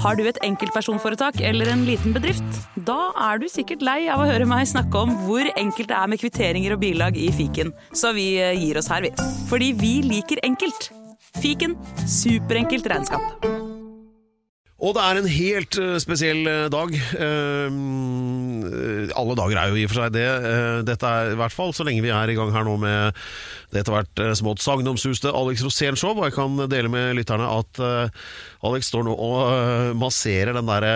Har du et enkeltpersonforetak eller en liten bedrift? Da er du sikkert lei av å høre meg snakke om hvor enkelt det er med kvitteringer og bilag i fiken, så vi eh, gir oss her, vi. Fordi vi liker enkelt. Fiken superenkelt regnskap. Og det er en helt eh, spesiell eh, dag. Eh, alle dager er jo i og for seg det. Dette er i hvert fall så lenge vi er i gang her nå med det etter hvert eh, smått sagnomsuste Alex Rosén-show. Og jeg kan dele med lytterne at eh, Alex står nå og eh, masserer den der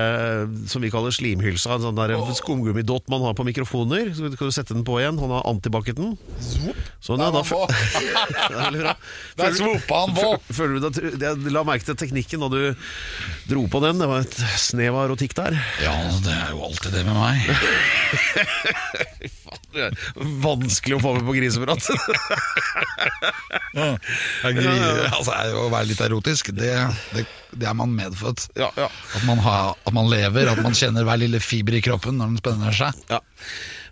som vi kaller slimhylsa. En sånn der skumgummidott man har på mikrofoner. Så kan du sette den på igjen. Han har antibac-et den. Sånn, ja, da, det er veldig bra. Der Føler- svoppa han på. Føler du Jeg la merke til teknikken da du dro på den. Det var et snev av erotikk der. Ja, det er jo alltid det med meg. Vanskelig å få med på griseprat. ja, altså, Å være litt erotisk, det, det, det er man medfødt. ja, ja, At man, har, at man lever, at man kjenner hver lille fiber i kroppen når den spenner seg. ja.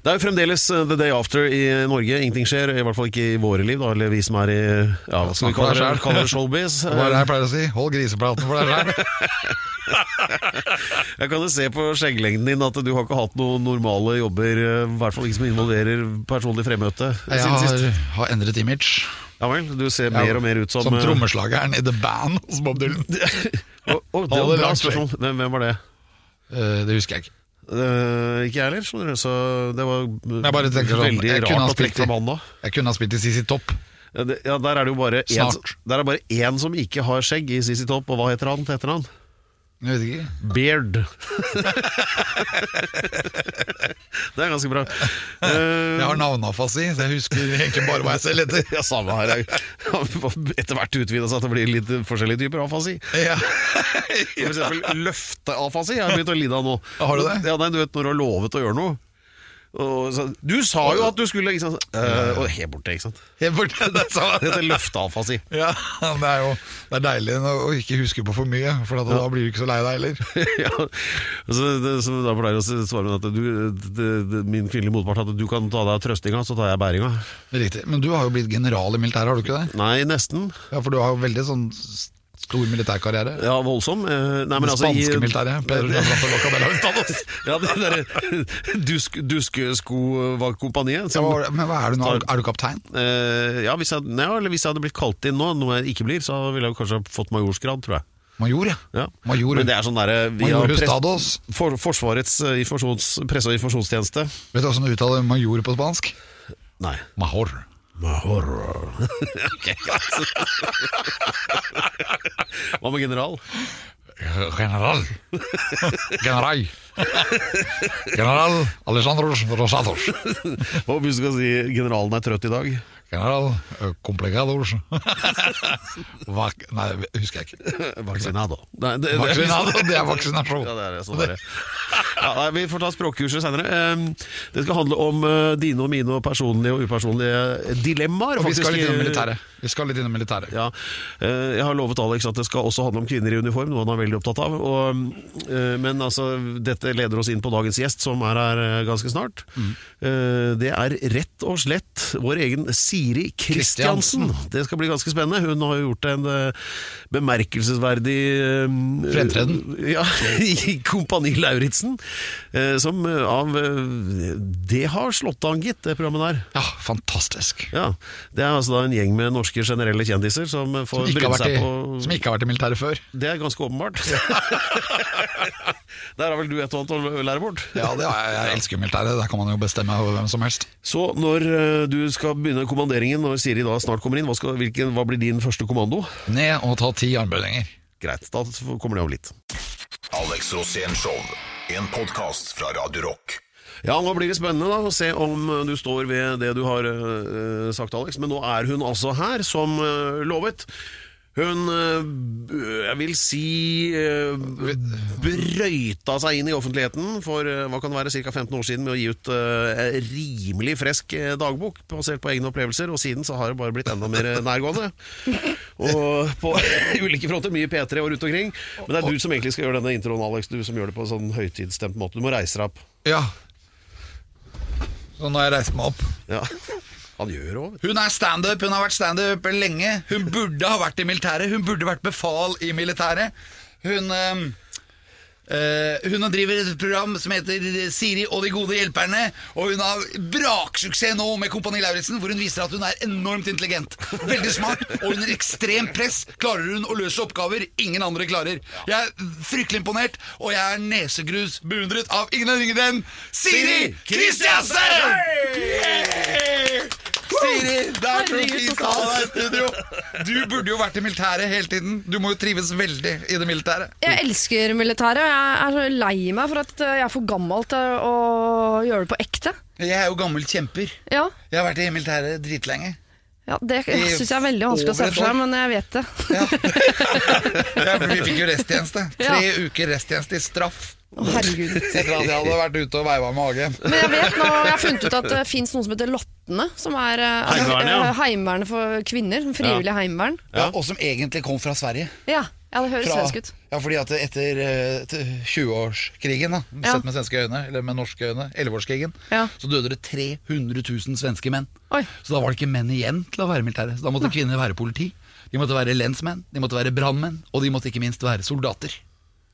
Det er jo fremdeles uh, the day after i Norge. Ingenting skjer, i hvert fall ikke i våre liv. Da, eller vi som er i ja, hva skal vi kalle det, selv. kalle det showbiz. Hva er det jeg pleier å si? Hold grisepraten for deg sjøl. Jeg kan jo se på skjegglengden din at du har ikke hatt noen normale jobber, uh, i hvert fall ikke som involverer personlig fremmøte Jeg har, har endret image. Ja vel, du ser mer og mer ut som Som trommeslageren i The Band hos Bob Dylan. Å, å, det var et bra spørsmål. Hvem, var det? Eh, det husker jeg ikke. Eh, ikke jeg heller, skjønner du. Så det var Jeg bare veldig sånn, veldig jeg kunne ha rart å trekke fram han da. Jeg kunne ha spilt i CC Topp. Ja, det, ja, der er det jo bare én Der er bare én som ikke har skjegg i CC Topp, og hva heter han til etternavn? Jeg vet ikke. Beard. det er ganske bra. Eh, Jeg har navneafasi, så jeg husker egentlig bare hva jeg selv heter. ja, samme her. Jeg har etter hvert utvida seg til å bli litt forskjellige typer afasi. Ja. For eksempel løfteafasi har jeg begynt å lide av nå. Har du det? Ja, nei, du vet når du har lovet å gjøre noe. Og så, du sa jo at du skulle ikke sant? Eh, Og helt borte, ikke sant. Helt borte, det sa Det heter løfteafasi. Ja, det er jo det er deilig å å ikke huske på for mye, for at da blir du ikke så lei deg heller. ja. så det, så da pleier å svare med at du, det, det, min kvinnelige motpart at du kan ta deg av trøstinga, så tar jeg bæringa. Riktig. Men du har jo blitt general i militæret, har du ikke det? Nei, nesten. Ja, For du har jo veldig sånn stor militærkarriere. Ja, voldsom. Eh, Nei, men altså spanske militæret. Pedro. Ja, det derre dusk, Duskesko-kompaniet. Ja, Men hva er du nå? Er du- kaptein? Eh, ja, hvis jeg, nei, eller hvis jeg hadde blitt kalt inn nå, noe jeg ikke blir, så ville jeg kanskje fått majorsgrad, tror jeg. Major, ja. Ja. Major, Men det er sånn der Vi Major Hustados. for, Forsvarets eh, presse- og informasjonstjeneste. Vet du hvordan du uttaler major på spansk? Nei. Major. Mahor. Ok, greit. Hva med general? General. General. General Alessandros Rosados. Hva hvis du skal si generalen er trøtt i dag? General eh, Complicados. Vak nei, husker jeg ikke. Vaccinado. Nei, det, det, Vaksinado, det er vaksinasjon. Ja, det er det. Sånn er det. Ja, nei, vi får ta språkkurset senere. Det skal handle om uh, dine og mine og personlige og upersonlige dilemmaer. Og vi skal litt innom militæret. Vi skal litt innom militæret. Ja, eh, Jeg har lovet Alex at det skal også handle om kvinner i uniform, noe han er veldig opptatt av. Og, eh, men altså, dette leder oss inn på dagens gjest, som er her eh, ganske snart. Mm. Det er rett og slett vår egen Siri Kristiansen. Det skal bli ganske spennende. Hun har gjort en bemerkelsesverdig Fremtreden. Ja, i Kompani Lauritzen. Som av Det har slått an, gitt, det programmet der. Ja, fantastisk. Ja, Det er altså da en gjeng med norske generelle kjendiser som får Som bryne seg i, på som ikke har vært i militæret før. Det er ganske åpenbart. Der har vel du et og annet å lære bort. Ja, det har jeg, jeg elsker militæret. Der kan man jo bestemme over hvem som helst. Så når eh, du skal begynne kommanderingen, når Siri da snart kommer inn, hva, skal, hvilken, hva blir din første kommando? Ned og ta ti armbøyninger. Greit, da kommer det om litt. Alex Rosén Show. En podkast fra Radio Rock. Ja, nå blir det spennende da, å se om eh, du står ved det du har uh, sagt, Alex. Men nå er hun altså her, som uh, lovet. Hun, jeg vil si, brøyta seg inn i offentligheten for hva kan det være, ca. 15 år siden med å gi ut en rimelig frisk eh, dagbok basert på egne opplevelser, og siden så har det bare blitt enda mer nærgående. Og på ulike fronter, mye P3 og rundt omkring. Men det er du som egentlig skal gjøre denne introen, Alex. Du som gjør det på en sånn høytidsstemt måte. Du må reise deg opp. Ja. Så nå har jeg reist meg opp. Ja. Han gjør òg, vet du. Hun er standup, hun har vært standup lenge. Hun burde ha vært i militæret. Hun burde vært befal i militæret. Hun, eh, Eh, hun driver et program som heter Siri og de gode hjelperne. Og hun har braksuksess nå med Kompani Lauritzen, hvor hun viser at hun er enormt intelligent. Veldig smart, og under ekstremt press klarer hun å løse oppgaver ingen andre klarer. Jeg er fryktelig imponert, og jeg er nesegrus beundret av ingen enn Siri Kristiansen! Yeah! Siri, det er så Hall deg i studio. Du burde jo vært i militæret hele tiden. Du må jo trives veldig i det militæret. Jeg elsker militæret, og jeg er så lei meg for at jeg er for gammel til å gjøre det på ekte. Jeg er jo gammel kjemper. Ja, Jeg har vært i militæret dritlenge. Ja Det syns jeg er veldig vanskelig å se for seg, men jeg vet det. Ja, vi fikk jo resttjeneste. Tre Ja. uker resttjeneste i straff. Herregud. Jeg hadde vært ute og veiva med magen. Men jeg vet nå, jeg har funnet ut at det fins noe som heter Lottene, som er eh, Heimevernet, ja. eh, heimevernet for kvinner. Frivillig heimevern. Ja, og som egentlig kom fra Sverige. Ja, ja, det høres Fra, svensk ut. ja, fordi at etter eh, 20-årskrigen, da, Ja. sett med svenske øyne, eller med norske øyne, 11-årskrigen, Ja. så døde det 300 000 svenske menn. Oi. Så da var det ikke menn igjen til å være militære. Så da måtte kvinner være politi. De måtte være lensmenn, de måtte være brannmenn, og de måtte ikke minst være soldater.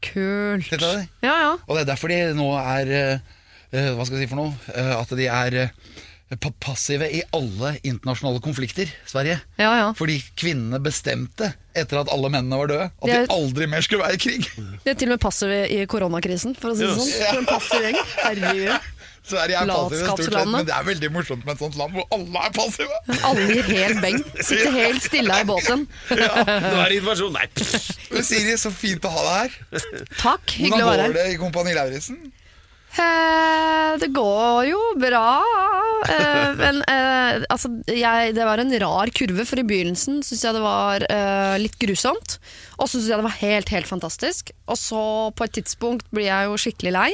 Kult. Det? Ja, ja. Og det er derfor de nå er eh, eh, Hva skal jeg si for noe? Eh, at de er eh, passive i alle internasjonale konflikter, Sverige. ja, ja. Fordi kvinnene bestemte, etter at alle mennene var døde, at Det er- de aldri mer skulle være i krig. De er til og med passive i koronakrisen, for å si det Yes. sånn. For en passiv gjeng. Herregud. Sverige er passive stort sett, men det er veldig morsomt med et sånt land hvor alle er passive. Alle gir helt beng. Sitter helt stille i båten. Nå er det invasjon. Nei, pff. Siri, så fint å ha deg her. Takk, hyggelig å Hvordan være går det i Kompani Lauritzen? Eh, det går jo bra. Eh, men eh, altså, jeg, det var en rar kurve, for i begynnelsen syns jeg det var eh, litt grusomt. Og så syns jeg det var helt, helt fantastisk. Og så på et tidspunkt blir jeg jo skikkelig lei.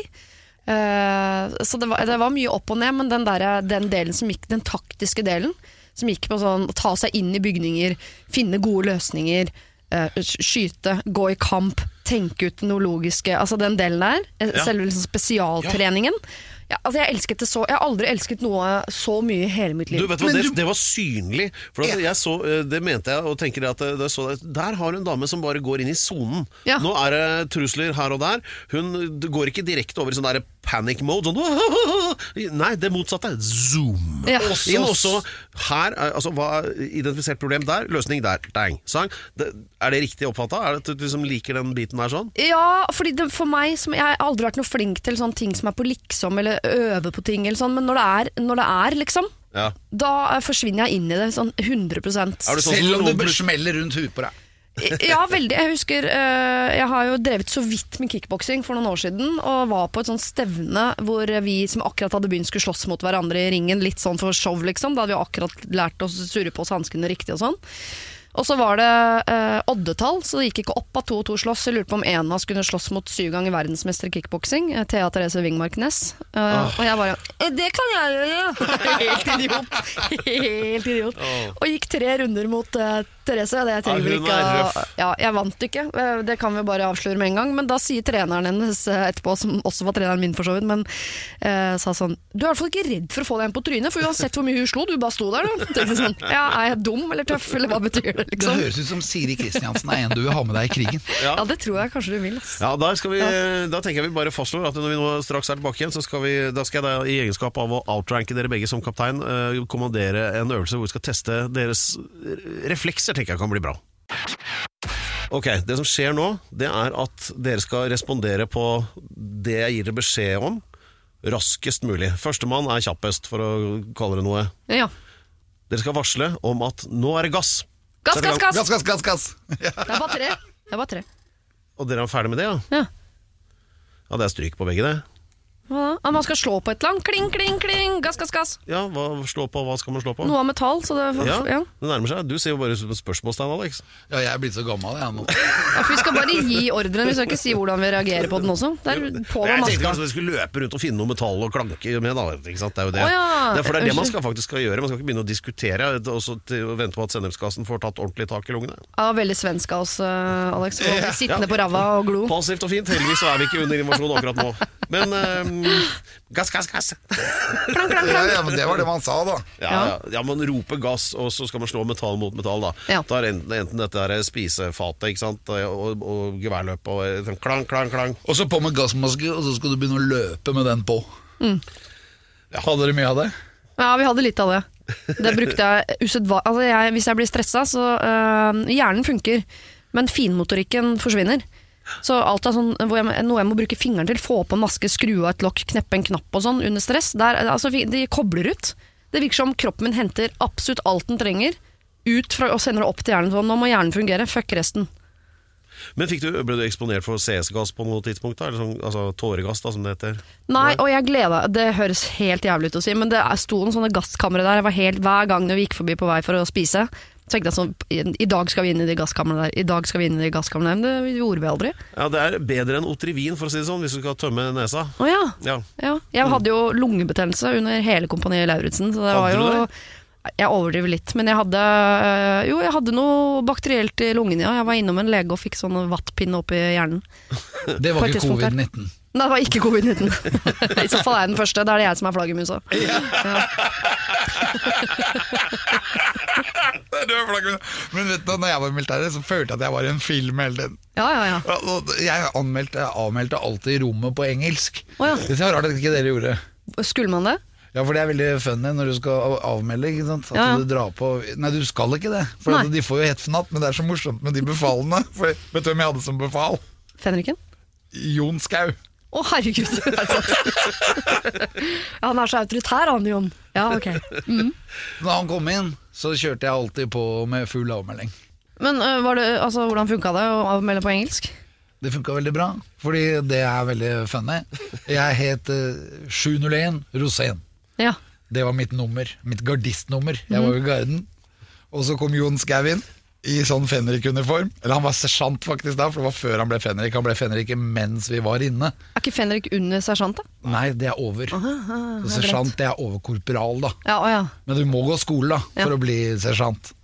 Eh, så det var, det var mye opp og ned, men den, der, den delen som gikk, den taktiske delen, som gikk på sånn ta seg inn i bygninger, finne gode løsninger, eh, skyte, gå i kamp, tenke ut noe logiske Altså den delen der, eh, selve liksom spesialtreningen. Ja, altså jeg, elsket det så, jeg har aldri elsket noe så mye i hele mitt liv. Du, vet hva, det, det var synlig. For altså, jeg så, eh, det mente jeg, og tenker at det, det så, der har du en dame som bare går inn i sonen. Ja. Nå er det trusler her og der. Hun går ikke direkte over i sånn der panic mode. Sånn, nei, det motsatte. Zoom. Ja. Også, inn også her, er- altså hva er Identifisert problem der, løsning der. Dang. Sang. Det, er det riktig oppfatta? Er det at du liksom liker den biten der sånn? Ja, fordi det, for meg som, Jeg har aldri vært noe flink til sånne ting som er på liksom, eller øve på ting, eller sånn, men når det er, når det er liksom, Ja. da eh, forsvinner jeg inn i det sånn 100 Er sånn Selv om det smeller rundt huet på deg. Ja, veldig. Jeg husker eh, Jeg har jo drevet så vidt med kickboksing for noen år siden, og var på et sånt stevne hvor vi som akkurat hadde begynt skulle slåss mot hverandre i ringen, litt sånn for show, liksom. Da hadde vi akkurat lært oss å surre på oss hanskene riktig og sånn. Og så var det eh, oddetall, så det gikk ikke opp at to og to slåss. Jeg lurte på om en av oss kunne slåss mot syv ganger verdensmester i kickboksing, eh, Thea Therese Wingmark Næss. Eh, Og jeg bare eh, Det kan jeg gjøre! Helt idiot. Helt idiot. Og gikk tre runder mot eh, Therese. Det Ja, trenger vi ikke å- ja, jeg vant ikke, Eh, det kan vi bare avsløre med en gang. Men da sier treneren hennes eh, etterpå, som også var treneren min for så vidt, men eh, sa sånn Du er i hvert fall ikke redd for å få deg en på trynet, for uansett hvor mye hun slo, du bare sto der, du. Tenkte sånn, ja, er jeg dum eller tøff, eller hva betyr det, Det liksom? høres ut som Siri Kristiansen er en du vil ha med deg i krigen. Ja, det tror jeg kanskje du vil. ass. Ja, da, skal vi, da tenker jeg vi bare fastslår at når vi nå straks er tilbake igjen, så skal, vi, da skal jeg da, i egenskap av å outranke dere begge som kaptein, eh, kommandere en øvelse hvor vi skal teste deres reflekser, tenker jeg kan bli bra. Ok, Det som skjer nå, det er at dere skal respondere på det jeg gir dere beskjed om, raskest mulig. Førstemann er kjappest, for å kalle det noe. Ja. Dere skal varsle om at nå er det gass. Gass, gass, gass! Gass, gass, gass, gass! Ja. Det er bare tre. Det er bare tre. Og dere er ferdig med det, ja? Ja. Ja, det er stryk på begge, det. Hva da? Man skal slå på et eller annet. Kling, kling, kling! Gass, gass, gass! Ja, hva, slå på, hva skal man slå på? Noe av metall, så det Ja, ja. det nærmer seg. Du ser jo bare ut som et spørsmålstegn, Alex. ja, jeg er blitt så gammel, jeg nå. Ja, Vi skal bare gi ordren, vi skal ikke si hvordan vi reagerer på den også. Der er på Jeg tenkte kanskje vi skulle løpe rundt og finne noe metall og klanke med. Da, ikke sant? Det er jo det. Å ja, det er for det er det man skal faktisk skal gjøre. Man skal ikke begynne å diskutere og vente på at sennepsgassen får tatt ordentlig tak i lungene. Ja, veldig svensk av oss, eh, Alex. Sittende på ræva og glo. Passivt og fint. Heldigvis så er vi ikke under invasjon akkurat nå. Men eh, gass, gass, gass. Ja, ja, men det var det man sa, da. Ja, ja. ja, man roper gass, og så skal man slå metall mot metall. da Ja. Da er enten, enten dette her spisefatet ikke sant? og, og geværløpet og eh, sånn klang, klang, klang. Og så på med gassmaske, og så skal du begynne å løpe med den på. Mm. Hadde dere mye av det? Ja, vi hadde litt av det. Det brukte jeg usedva... Altså hvis jeg blir stressa, så øh, Hjernen funker, men finmotorikken forsvinner. Så alt er sånn, jeg, noe jeg må bruke fingeren til, få på en maske, skru av et lokk, kneppe en knapp og sånn under stress, der, altså, de kobler ut. Det virker som kroppen min henter absolutt alt den trenger, ut fra, og sender det opp til hjernen. Sånn, nå må hjernen fungere, fuck resten. Men du, ble du eksponert for CS-gass på noe tidspunkt? da? Eller sånn, altså tåregass, da, som det heter? Nei, og jeg gleda Det høres helt jævlig ut å si, men det sto noen sånne gasskamre der. Jeg var helt, hver gang vi gikk forbi på vei for å spise, tenkte jeg sånn I, dag skal vi inn i de gasskamrene der. I dag skal vi inn i de gasskamrene der. Men det gjorde vi aldri. Ja, Det er bedre enn Otrivin, for å si det sånn, hvis du skal tømme nesa. Å ja. Ja. ja. Jeg hadde jo lungebetennelse under hele Kompani Lauritzen, så det var jo Jeg overdriver litt, men jeg hadde øh, Jo, jeg hadde noe bakterielt i lungene, ja. Jeg var innom en lege og fikk sånn vattpinne opp i hjernen. Det var ikke covid-19. Nei, det var ikke covid-19. I så fall er jeg den første. Da er det jeg som er flaggermusa. Det flagget. Men vet du, når jeg var i militæret, så følte jeg at jeg var i en film hele tiden. Ja, ja, ja. Jeg anmeldte, Jeg anmeldte, alltid rommet på engelsk. Oh, ja. Det er rart at ikke dere gjorde. Skulle man det? Ja, for det er veldig funny når du skal avmelde. ikke sant? At Ja, du drar på Nei, du skal ikke det. For Nei. de får jo hett fnatt, men det er så morsomt med de befalene. For Vet du hvem jeg hadde som befal? Fenriken? Jon Skau. Å, herregud. er ja, han er så autoritær, han Jon. Ja, ok. Mm. Når han kom inn, så kjørte jeg alltid på med full avmelding. Men uh, var det, altså, hvordan funka det å avmelde på engelsk? Det funka veldig bra, fordi det er veldig funny. Jeg het uh, 701 Rosén. Ja. Det var mitt nummer, mitt gardistnummer. Jeg var jo i garden. Og så kom Jon Skau inn i sånn fenrikuniform. Eller han var sersjant faktisk da, for det var før han ble fenrik. Han ble fenrik mens vi var inne. Er ikke Fenrik under sersjant, da? Nei, det er over. Så sersjant det er over korporal, da. Ja, å ja. Men du må gå skole da, for Ja. å bli sersjant.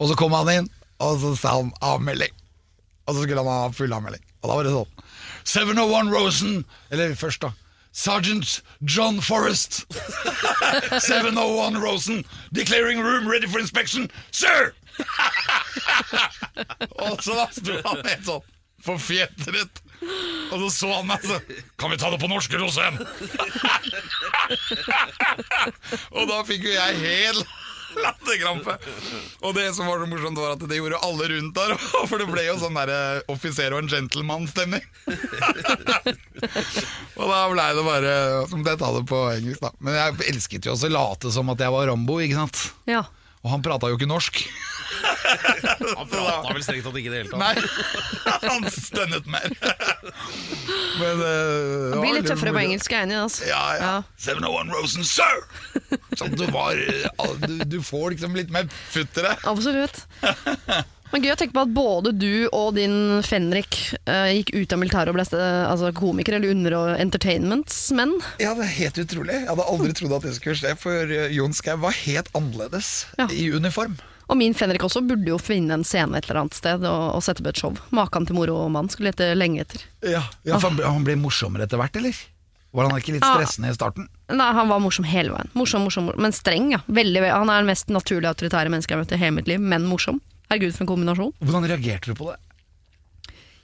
Og så kom han inn, og så sa han avmelding. Og så skulle han ha full avmelding. Og da var det sånn 701 Rosen Eller først, da. Sergeant John Forrest. 701 Rosen, declaring room ready for inspection, sir! og så da sto han helt sånn forfjetret. Og så så han meg så Kan vi ta det på norsk, Rosén? Og da fikk jo jeg hel latterkrampe. Og det som var så morsomt, var at det gjorde alle rundt der. For det ble jo sånn der eh, offiser og en gentleman-stemning. og da blei det bare Så måtte jeg ta det på engelsk, da. Men jeg elsket jo også å late som at jeg var Rambo, ikke sant. ja. Og han prata jo ikke norsk. Han prata vel strengt tatt ikke i det hele tatt. Nei, han stønnet mer. Men, uh, Han blir litt tøffere på engelsk, jeg er enig i. Altså. Ja, ja. Ja. 701 Rosen, sir! Sånn du var du, du får liksom litt mer futt i det. Absolutt. Men Gøy å tenke på at både du og din Fenrik eh, gikk ut av militæret og ble eh, altså, komikere eller under- og entertainmentsmenn. Ja, det er helt utrolig. Jeg hadde aldri trodd at det skulle skje, for eh, Jon Skau var helt annerledes Ja. i uniform. Og min Fenrik også burde jo finne en scene et eller annet sted og, og sette opp et show. Maken til moro og mann skulle lete lenge etter. Ja, for han, ble, han ble morsommere etter hvert, eller? Var han ikke litt Ja. stressende i starten? Nei, Han var morsom hele veien. Morsom, morsom, morsom. Men streng, ja. Veldig, han er den mest naturlige autoritære mennesket jeg har møtt i hele mitt liv, men morsom. Herregud, for en kombinasjon. Hvordan reagerte du på det?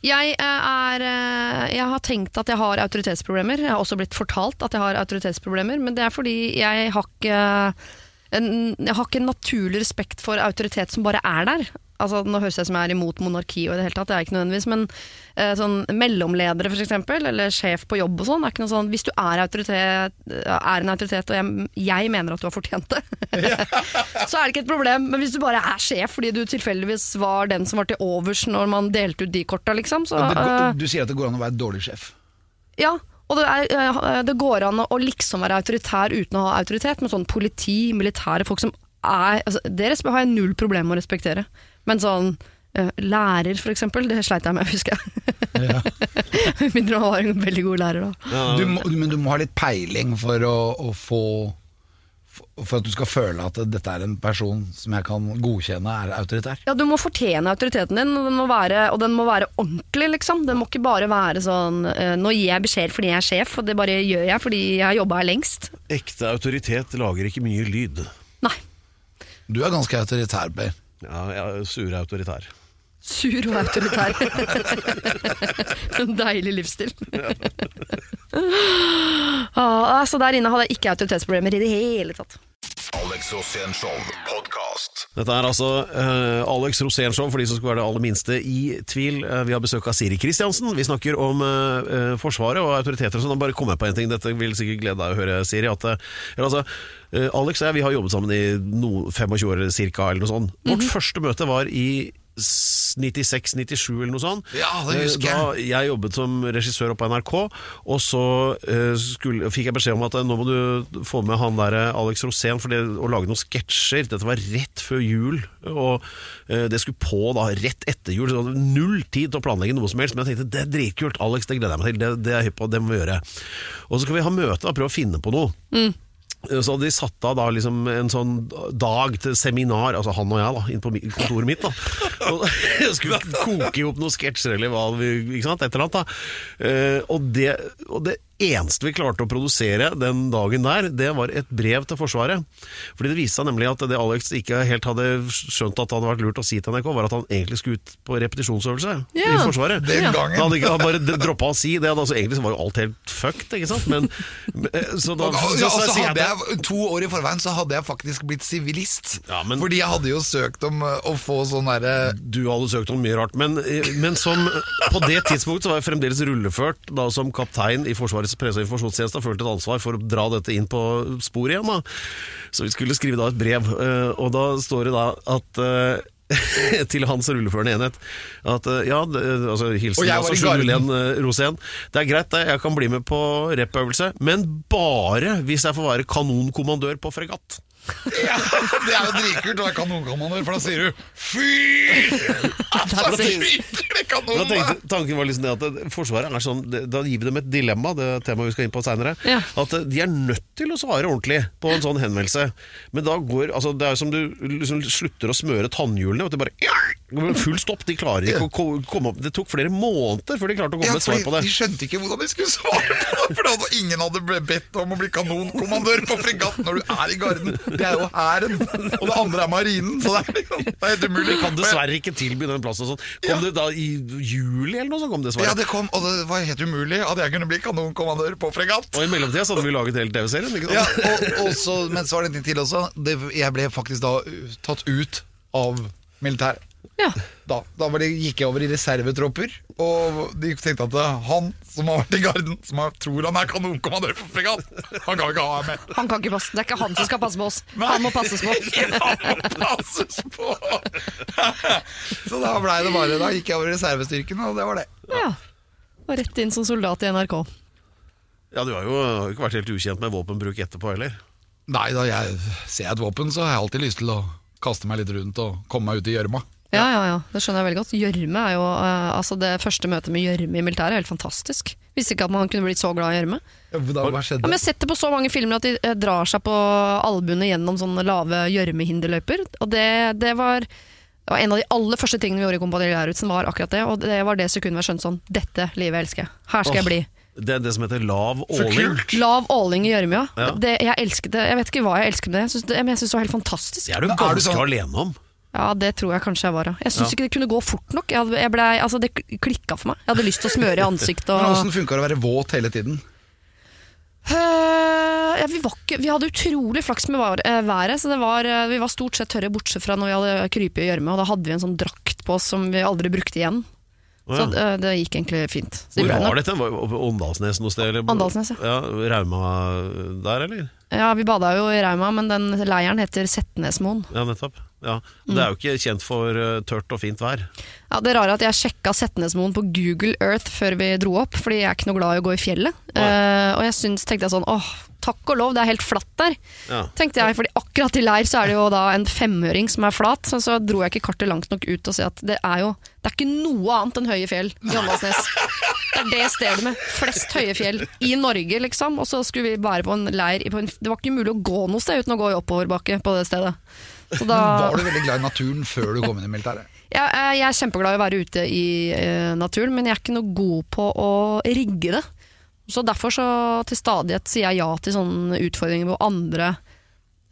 Jeg, eh, er, eh, jeg har tenkt at jeg har autoritetsproblemer. Jeg har også blitt fortalt at jeg har autoritetsproblemer, men det er fordi jeg har ikke en, jeg har ikke en naturlig respekt for autoritet som bare er der. Altså, nå høres jeg som jeg er imot monarki, og i det hele tatt, det er ikke nødvendigvis, men eh, sånn mellomledere for eksempel, eller sjef på jobb og sånn, er ikke noe sånn, hvis du er, autoritet, er en autoritet, og jeg, jeg mener at du har fortjent det, så er det ikke et problem. Men hvis du bare er sjef fordi du tilfeldigvis var den som var til overs når man delte ut de korta, liksom, så ja, går, eh, du sier at det går an å være dårlig sjef. Ja. Og det, er, eh, det går an å liksom være autoritær uten å ha autoritet, med sånn politi, militære folk som er altså, Det har jeg null problem med å respektere. Men sånn eh, lærer, for eksempel, det sleit jeg med, husker jeg. Ja. mindre man var en veldig god lærer, da. Du må, men du må ha litt peiling for å, å få, for at du skal føle at dette er en person som jeg kan godkjenne er autoritær? Ja, Du må fortjene autoriteten din, og den må være, og den må være ordentlig. liksom. Den må ikke bare være sånn eh, Nå gir jeg beskjed fordi jeg er sjef, og det bare gjør jeg fordi jeg har jobba her lengst. Ekte autoritet lager ikke mye lyd. Nei. Du er ganske autoritær, Per. Ja, er sur autoritær. Sur og autoritær. en deilig livsstil. ah, så Der inne hadde jeg ikke autoritetsproblemer i det hele tatt. Alex Rosénshow podkast. Dette er altså uh, Alex Rosénshow, for de som skulle være det aller minste i tvil. Uh, vi har besøk av Siri Kristiansen. Vi snakker om eh, Forsvaret og autoriteter. og sånn. Bare kom jeg på en ting. Dette vil sikkert glede deg å høre, Siri. At, eller altså, Alex og jeg vi har jobbet sammen i no, 25 år cirka, eller noe sånt. Vårt første møte var i 96-97 eller noe sånt. Ja, det husker jeg. Da jeg jobbet som regissør oppe på NRK, og så eh, skulle, fikk jeg beskjed om at eh, nå må du få med han der eh, Alex Rosén for det, å lage noen sketsjer. Dette var rett før jul, og eh, det skulle på da rett etter jul. Så null tid til å planlegge noe som helst, men jeg tenkte det er dritkult. Alex, det gleder jeg meg til. Det, det er jeg hypp på, det må vi gjøre. Og så skal vi ha møte og prøve å finne på noe. Så hadde de satt av da liksom en sånn dag til seminar, altså han og jeg, da, inn på kontoret mitt. da Og Skulle koke i noen sketsjer eller hva ikke sant, et eller annet. da Eh, og, det, og det eneste vi klarte å produsere den dagen der, det var et brev til Forsvaret. Fordi det viste seg nemlig at det Alex ikke helt hadde skjønt at det hadde vært lurt å si til NRK, var at han egentlig skulle ut på repetisjonsøvelse i Forsvaret. Den gangen. Da hadde ikke, han bare droppa å si det. Altså, egentlig så var jo alt helt fucked, ikke sant? Men, eh, så da, så, ja, så, så hadde jeg, To år i forveien så hadde jeg faktisk blitt sivilist. Ja, men- Fordi jeg hadde jo søkt om uh, å få sånn derre du hadde søkt om mye rart, men, eh, men som på det tidspunktet så var jeg fremdeles rulleført da som kaptein i Forsvarets presse- og informasjonstjeneste har følt et ansvar for å dra dette inn på sporet igjen. da. Så vi skulle skrive da et brev, eh, og da står det da at eh, til hans rulleførende enhet at eh, ja, altså hilsen altså, eh, Rosén. Det er greit, jeg kan bli med på rep-øvelse, men bare hvis jeg får være kanonkommandør på fregatt. Ja, Det er jo dritkult å være kanonkommandør, for da sier du fy! Altså, skyter det tenkte, tanken var liksom det at Forsvaret er sånn Da gir vi dem et dilemma, det temaet vi skal inn på senere. Ja. At eh, de er nødt til å svare ordentlig på en sånn henvendelse. Men da går altså Det er som du liksom slutter å smøre tannhjulene. Og det bare Full stopp. De klarer ikke å komme opp Det tok flere måneder før de klarte å komme Ja, med et svar på det. De skjønte ikke hvordan de skulle svare på det. For ingen hadde bedt om å bli kanonkommandør på fregatt når du er i garden. Det er jo hæren, og det andre er marinen. Så det er, liksom, det er helt umulig. Vi kan dessverre ikke tilby den plassen. sånn Kom det da i juli eller noe sånt? Kom det Ja, det kom, og det var helt umulig at jeg kunne bli kanonkommandør på fregatt. Og i mellomtida så hadde vi laget hele TV-serien. Ja, og, og så, men så var det en ting til også. Det, jeg ble faktisk da tatt ut av militæret. Ja. Da, da var det, gikk jeg over i reservetropper, og de tenkte at han som har vært i garden, som har, tror han er kanonkommandør for fregatt, han kan ikke ha meg med. Han kan ikke passe, Det er ikke han som skal passe på oss. Han må passes på. Han må passes på! Så da blei det bare Da gikk jeg over i reservestyrken, og det var det. Ja. Og rett inn som soldat i NRK. Ja, Du har jo har jo ikke vært helt ukjent med våpenbruk etterpå heller. Nei, da jeg ser jeg et våpen, så har jeg alltid lyst til å kaste meg litt rundt og komme meg ut i gjørma. Ja, ja, ja, det skjønner jeg veldig godt. Gjørme er jo uh, altså Det første møtet med gjørme i militæret er helt fantastisk. Visste ikke at man kunne blitt så glad i gjørme. Ja, Da, hva Ja, men jeg har sett det på så mange filmer at de eh, drar seg på albuene gjennom sånne lave gjørmehinderløyper. Og det, det, var, det var en av de aller første tingene vi gjorde i Kompani Lauritzen, var akkurat det. Og det var det sekundet jeg skjønte sånn Dette livet elsker jeg. Her skal jeg bli. Det er det som heter lav åling. Lav åling i gjørme, ja. Ja. Det, jeg elsket det. Jeg vet ikke hva jeg elsket med det, jeg synes det, men jeg syns det var helt fantastisk. Det er er du ganske sånn- alene om. Ja, det tror jeg kanskje jeg var. ja. Jeg syns Ja. ikke det kunne gå fort nok. Jeg hadde, jeg ble, altså, det klikka for meg. Jeg hadde lyst til å smøre i ansiktet. Og... Åssen funka det å være våt hele tiden? Uh, ja, vi, var ikke, vi hadde utrolig flaks med var, uh, været, så det var, uh, vi var stort sett tørre, bortsett fra når vi hadde krypet i gjørme. Og da hadde vi en sånn drakt på oss som vi aldri brukte igjen. Så ja. eh, det gikk egentlig fint. Så Hvor var dette? Åndalsnes noe sted? Eller? Åndalsnes, ja. Rauma der, eller? Ja, vi bada jo i Rauma, men den leiren heter Setnesmoen. Ja, nettopp. Ja. Det er jo ikke kjent for eh, tørt og fint vær. Ja, det er rare at jeg sjekka Setnesmoen på Google Earth før vi dro opp, fordi jeg er ikke noe glad i å gå i fjellet. Eh, og jeg syns, tenkte jeg sånn, åh, takk og lov, det er helt flatt der. Ja. Tenkte jeg, fordi akkurat i leir så er det jo da en femøring som er flat, så, så dro jeg ikke kartet langt nok ut og si at det er jo det er ikke noe annet enn høye fjell i Åndalsnes. Det er det stedet med flest høye fjell i Norge, liksom. Og så skulle vi være på en leir på en, Det var ikke mulig å gå noe sted uten å gå i oppoverbakke på det stedet. Så da, Var du veldig glad i naturen før du kom inn i militæret? jeg, er- jeg er kjempeglad i å være ute i eh, naturen, men jeg er ikke noe god på å rigge det. Så derfor så til stadighet sier jeg ja til sånne utfordringer hvor andre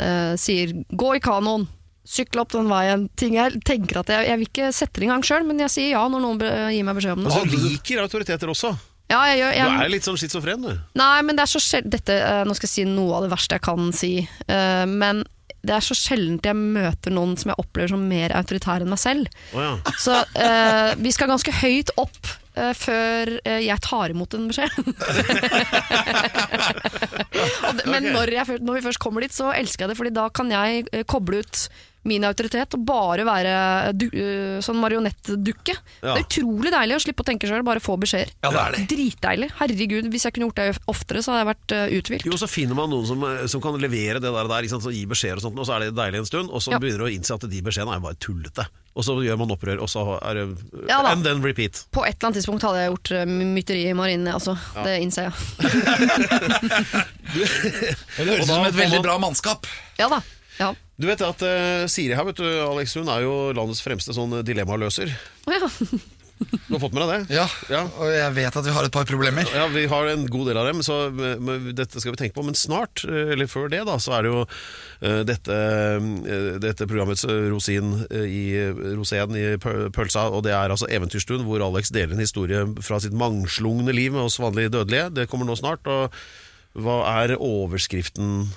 eh, sier 'gå i kanoen', sykle opp den veien. Ting jeg tenker at jeg, jeg vil ikke sette det i gang sjøl, men jeg sier ja når noen gir meg beskjed om det. Og du liker autoriteter også. Ja, jeg gjør, Du er litt sånn schizofren, du. Nei, men det er så sjel- dette, eh, Nå skal jeg si noe av det verste jeg kan si. eh, men det er så sjeldent jeg møter noen som jeg opplever som mer autoritær enn meg selv. Oh, ja. Så eh, vi skal ganske høyt opp eh, før uh, jeg tar imot en beskjed. Det, men når, jeg, når vi først kommer dit, så elsker jeg det, Fordi da kan jeg eh, koble ut min autoritet og bare være du, eh, sånn marionettdukke. Ja. Det er utrolig deilig å slippe å tenke sjøl, bare få beskjeder. Ja, det er det. Dritdeilig. Herregud, hvis jeg kunne gjort det oftere, så hadde jeg vært uh, uthvilt. Jo, så finner man noen som, eh, som kan levere det der, der ikke sant? Så gi beskjeder og sånt, og så er det deilig en stund, og så Ja. begynner du å innse at de beskjedene er bare tullete. Og så gjør man opprør, og så er det Ja da. And then repeat. På et eller annet tidspunkt hadde jeg gjort mytteri i marinen, altså. Det innser jeg. Det høres ut som et veldig bra mannskap. Ja da. Ja. Du vet at eh, Siri her, vet du, Alex, hun er jo landets fremste sånn dilemmaløser. Å ja. Du har fått med deg det? Ja, Ja. og jeg vet at vi har et par problemer. Ja, vi har en god del av dem, så eh, men dette skal vi tenke på. Men snart, eh, eller før det, da, så er det jo eh, dette, eh, dette programmets eh, rosin eh, i rosén i pø- pølsa, og det er altså Eventyrstund, hvor Alex deler en historie fra sitt mangslungne liv med oss vanlige dødelige. Det kommer nå snart. Og hva er overskriften eh,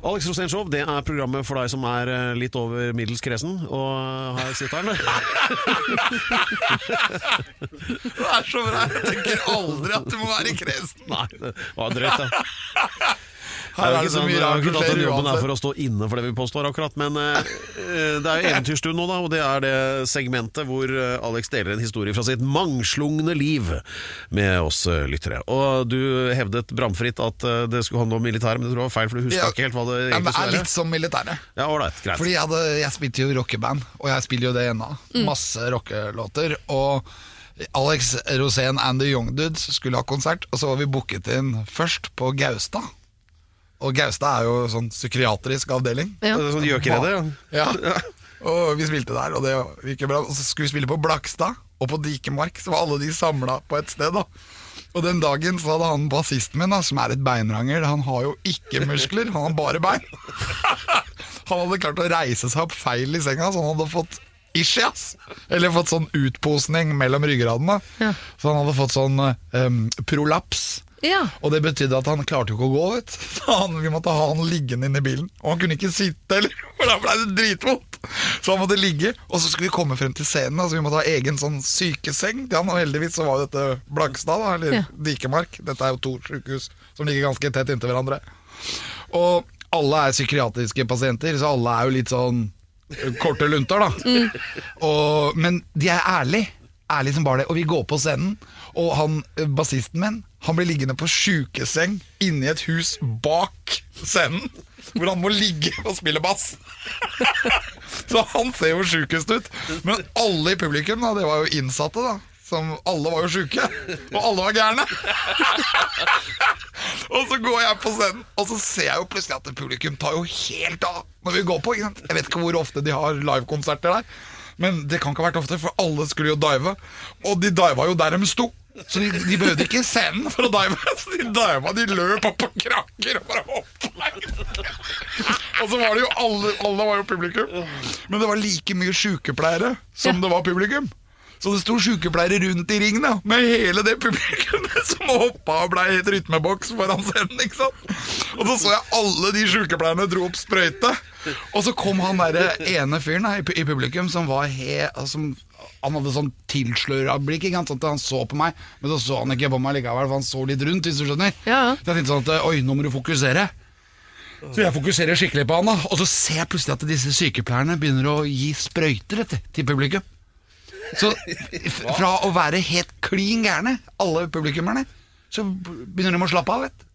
Alex Rosén det er programmet for deg som er eh, litt over middels kresen. Og her sitter han. Det er så bra. Jeg tenker aldri at du må være kresen. Nei, det var drøyt, da. Her er det så mye rart ikke som jobben er for å stå inne for det vi påstår, akkurat. Men eh, eh, det er jo Eventyrstund nå, da, og det er det segmentet hvor eh, Alex deler en historie fra sitt mangslungne liv med oss eh, lyttere. Og du hevdet bramfritt at eh, det skulle handle om militæret, men det tror jeg var feil, for du husker Ja. ikke helt hva det Ja, egentlig men det er skulle være. litt som militæret. Ja, right, greit. Fordi jeg, hadde, jeg spilte jo rockeband, og jeg spiller jo det ennå. Masse rockelåter. Og Alex Rosén and The Young Dudes skulle ha konsert, og så var vi booket inn først på Gaustad. Og Gaustad er jo sånn psykiatrisk avdeling. Ja. Det Sånn gjøkeredde, ja. Ja. Og vi spilte der, og det gikk bra. Og så skulle vi spille på Blakstad og på Dikemark, så var alle de samla på et sted. da Og den dagen så hadde han bassisten min, da, som er et beinrangel, han har jo ikke muskler, han har bare bein. Han hadde klart å reise seg opp feil i senga, så han hadde fått ischias. Eller fått sånn utposning mellom ryggradene. Ja. Så han hadde fått sånn um, prolaps. Ja. Og det betydde at han klarte jo ikke å gå, vet han, Vi måtte ha han liggende inne i bilen. Og han kunne ikke sitte heller, for da ble det dritvondt. Så han måtte ligge, og så skulle vi komme frem til scenen. Altså vi måtte ha egen sånn sykeseng til han, og heldigvis så var jo dette Blagstad, da, eller Ja. Dikemark. Dette er jo to sykehus som ligger ganske tett inntil hverandre. Og alle er psykiatriske pasienter, så alle er jo litt sånn eh, korte lunter, da. Og, men de er ærlige. Ærlig som bare det. Og vi går på scenen, og han eh, bassisten min Han blir liggende på sjukeseng inni et hus bak scenen. Hvor han må ligge og spille bass. Så han ser jo sjukest ut. Men alle i publikum, da, det var jo innsatte, da. Som alle var jo sjuke. Og alle var gærne. Og så går jeg på scenen, og så ser jeg jo plutselig at publikum tar jo helt av når vi går på. Ikke sant? Jeg vet ikke hvor ofte de har livekonserter der, men det kan ikke ha vært ofte, for alle skulle jo dive. Og de diva jo der de sto. Så de, de behøvde ikke scenen for å dive. Så de diva, de løp opp på krakker og bare hoppa. Og så var det jo alle, alle var jo publikum. Men det var like mye sykepleiere som det var publikum. Så det sto sykepleiere rundt i ringen da, med hele det publikummet som hoppa og blei helt rytmeboks foran scenen. ikke sant? Og så så jeg alle de sykepleierne dro opp sprøyte. Og så kom han derre ene fyren da, i, publikum som var he... Som, han hadde sånn tilsløra blikk. ikke sant? Sånn Han så på meg, men så så han ikke på meg likevel, for han så litt rundt. hvis du skjønner. Ja, ja. Så jeg tenkte sånn at oi, nå må du fokusere. Så jeg fokuserer skikkelig på han, da. Og så ser jeg plutselig at disse sykepleierne begynner å gi sprøyter til publikum. Så fra å være helt klin gærne, alle publikummerne, så begynner de å slappe av. vet.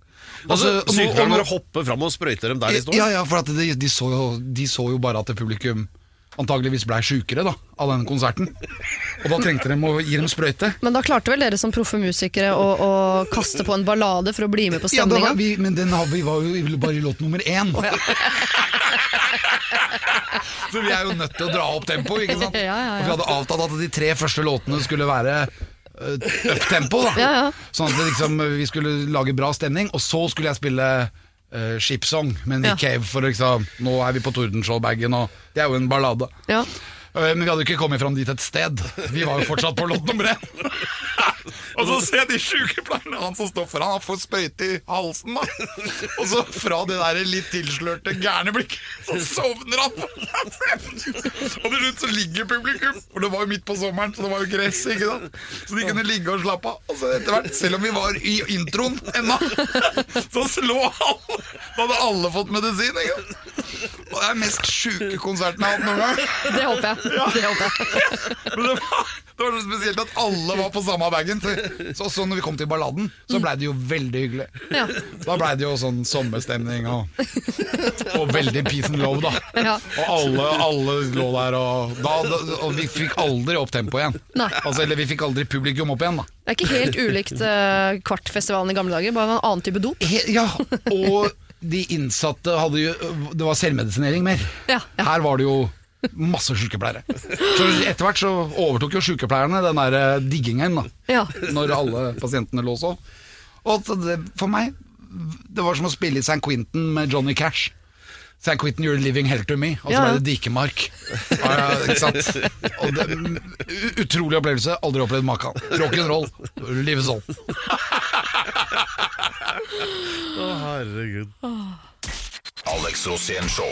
Altså, og Sykepleierne bare hopper fram og sprøyter dem der de står? Ja, ja, for at de, de, så jo, de så jo bare at publikum antageligvis blei sjukere av den konserten. Og da trengte de å gi dem sprøyte. Men da klarte vel dere som proffe musikere å, å kaste på en ballade for å bli med på Ja, stemninga? Ja, vi, men den vi var jo bare i låt nummer én. Så vi er jo nødt til å dra opp tempoet, ikke sant? Ja, ja, ja. Og vi hadde avtalt at de tre første låtene skulle være uh, up-tempo, da. Ja, ja. Sånn at liksom, vi skulle lage bra stemning, og så skulle jeg spille uh, Shipsong med Nick. Cave, for liksom Nå er vi på Tordenskjold-bagen, og det er jo en ballade. Ja. Eh, Men vi hadde jo ikke kommet fram dit et sted. Vi var jo fortsatt på lott nummer én. Og så ser jeg de sykepleierne, han som står foran, han får sprøyte i halsen. da Og så fra det der litt tilslørte gærne blikket, så sovner han. Og til slutt så ligger publikum, for det var jo midt på sommeren, så det var jo gress. ikke sant? Så de kunne ligge og slappe av. Og så etter hvert, selv om vi var i introen ennå, så slå han! Da hadde alle fått medisin. ikke sant? Og det er den mest sjuke konserten jeg har hatt noen gang. Det håper jeg. Det håper jeg. Men det var, det var så spesielt at alle var på samme bagen. Så, så, når vi kom til balladen, så blei det jo veldig hyggelig. Ja. Da blei det jo sånn sommerstemning og, og veldig peace and love, da. Ja. Og alle, alle lå der, og, da, og vi fikk aldri opp tempoet igjen. Altså, eller vi fikk aldri publikum opp igjen, da. Det er ikke helt ulikt uh, Kvartfestivalen i gamle dager, bare en annen type dop. He, ja, og de innsatte hadde jo Det var selvmedisinering mer. Ja, ja. Her var det jo masse sykepleiere. Så etter hvert så overtok jo sykepleierne den der eh, diggingen, da. Ja. Når alle pasientene lå så. Og det, for meg Det var som å spille i St. Quentin med Johnny Cash. St. Quentin, you're living hell to me. Og så ble det Dikemark. Ja, ja, ikke sant? Og det, utrolig opplevelse. Aldri opplevd maken. Rock'n'roll. Livet sånn. Å, herregud. Alex Rosén Show.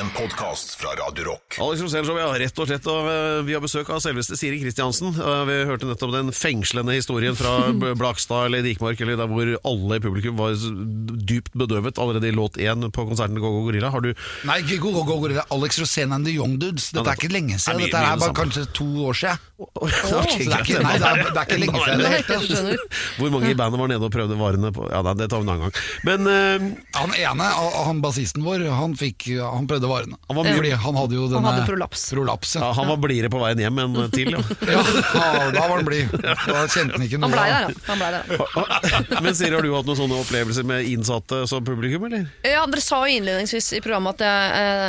En podkast fra Radio Rock. Alex Rosénshow, ja, rett og slett. Og eh, vi har besøk av selveste Siri Kristiansen. Eh, Vi hørte nettopp den fengslende historien fra Blakstad eller Dikmark, eller der hvor alle i publikum var dypt bedøvet allerede i låt én på konserten til Go-Go Gorilla. Har du Nei, ikke Go Go Go Gorilla. Alex Rosén and the Young Dudes. Dette er ikke lenge siden. Dette er bare kanskje to år siden. Ok, Så det er ikke, nei, det er, det er ikke lenge siden. i det Hvor mange i bandet var nede og prøvde varene på Ja, det tar vi en annen gang. Men uh, Han ene, han bassisten vår, han, fikk, han prøvde varene. Han var mye- han hadde jo denne hadde prolaps. prolaps ja, ja. han var blidere på veien hjem enn til, ja. Ja, ja, da var han blid. Da kjente han ikke noe. Han blei der, ja. Han ble der. Men Siri, har du hatt noen sånne opplevelser med innsatte som publikum, eller? Ja, Dere sa jo innledningsvis i programmet at jeg, eh,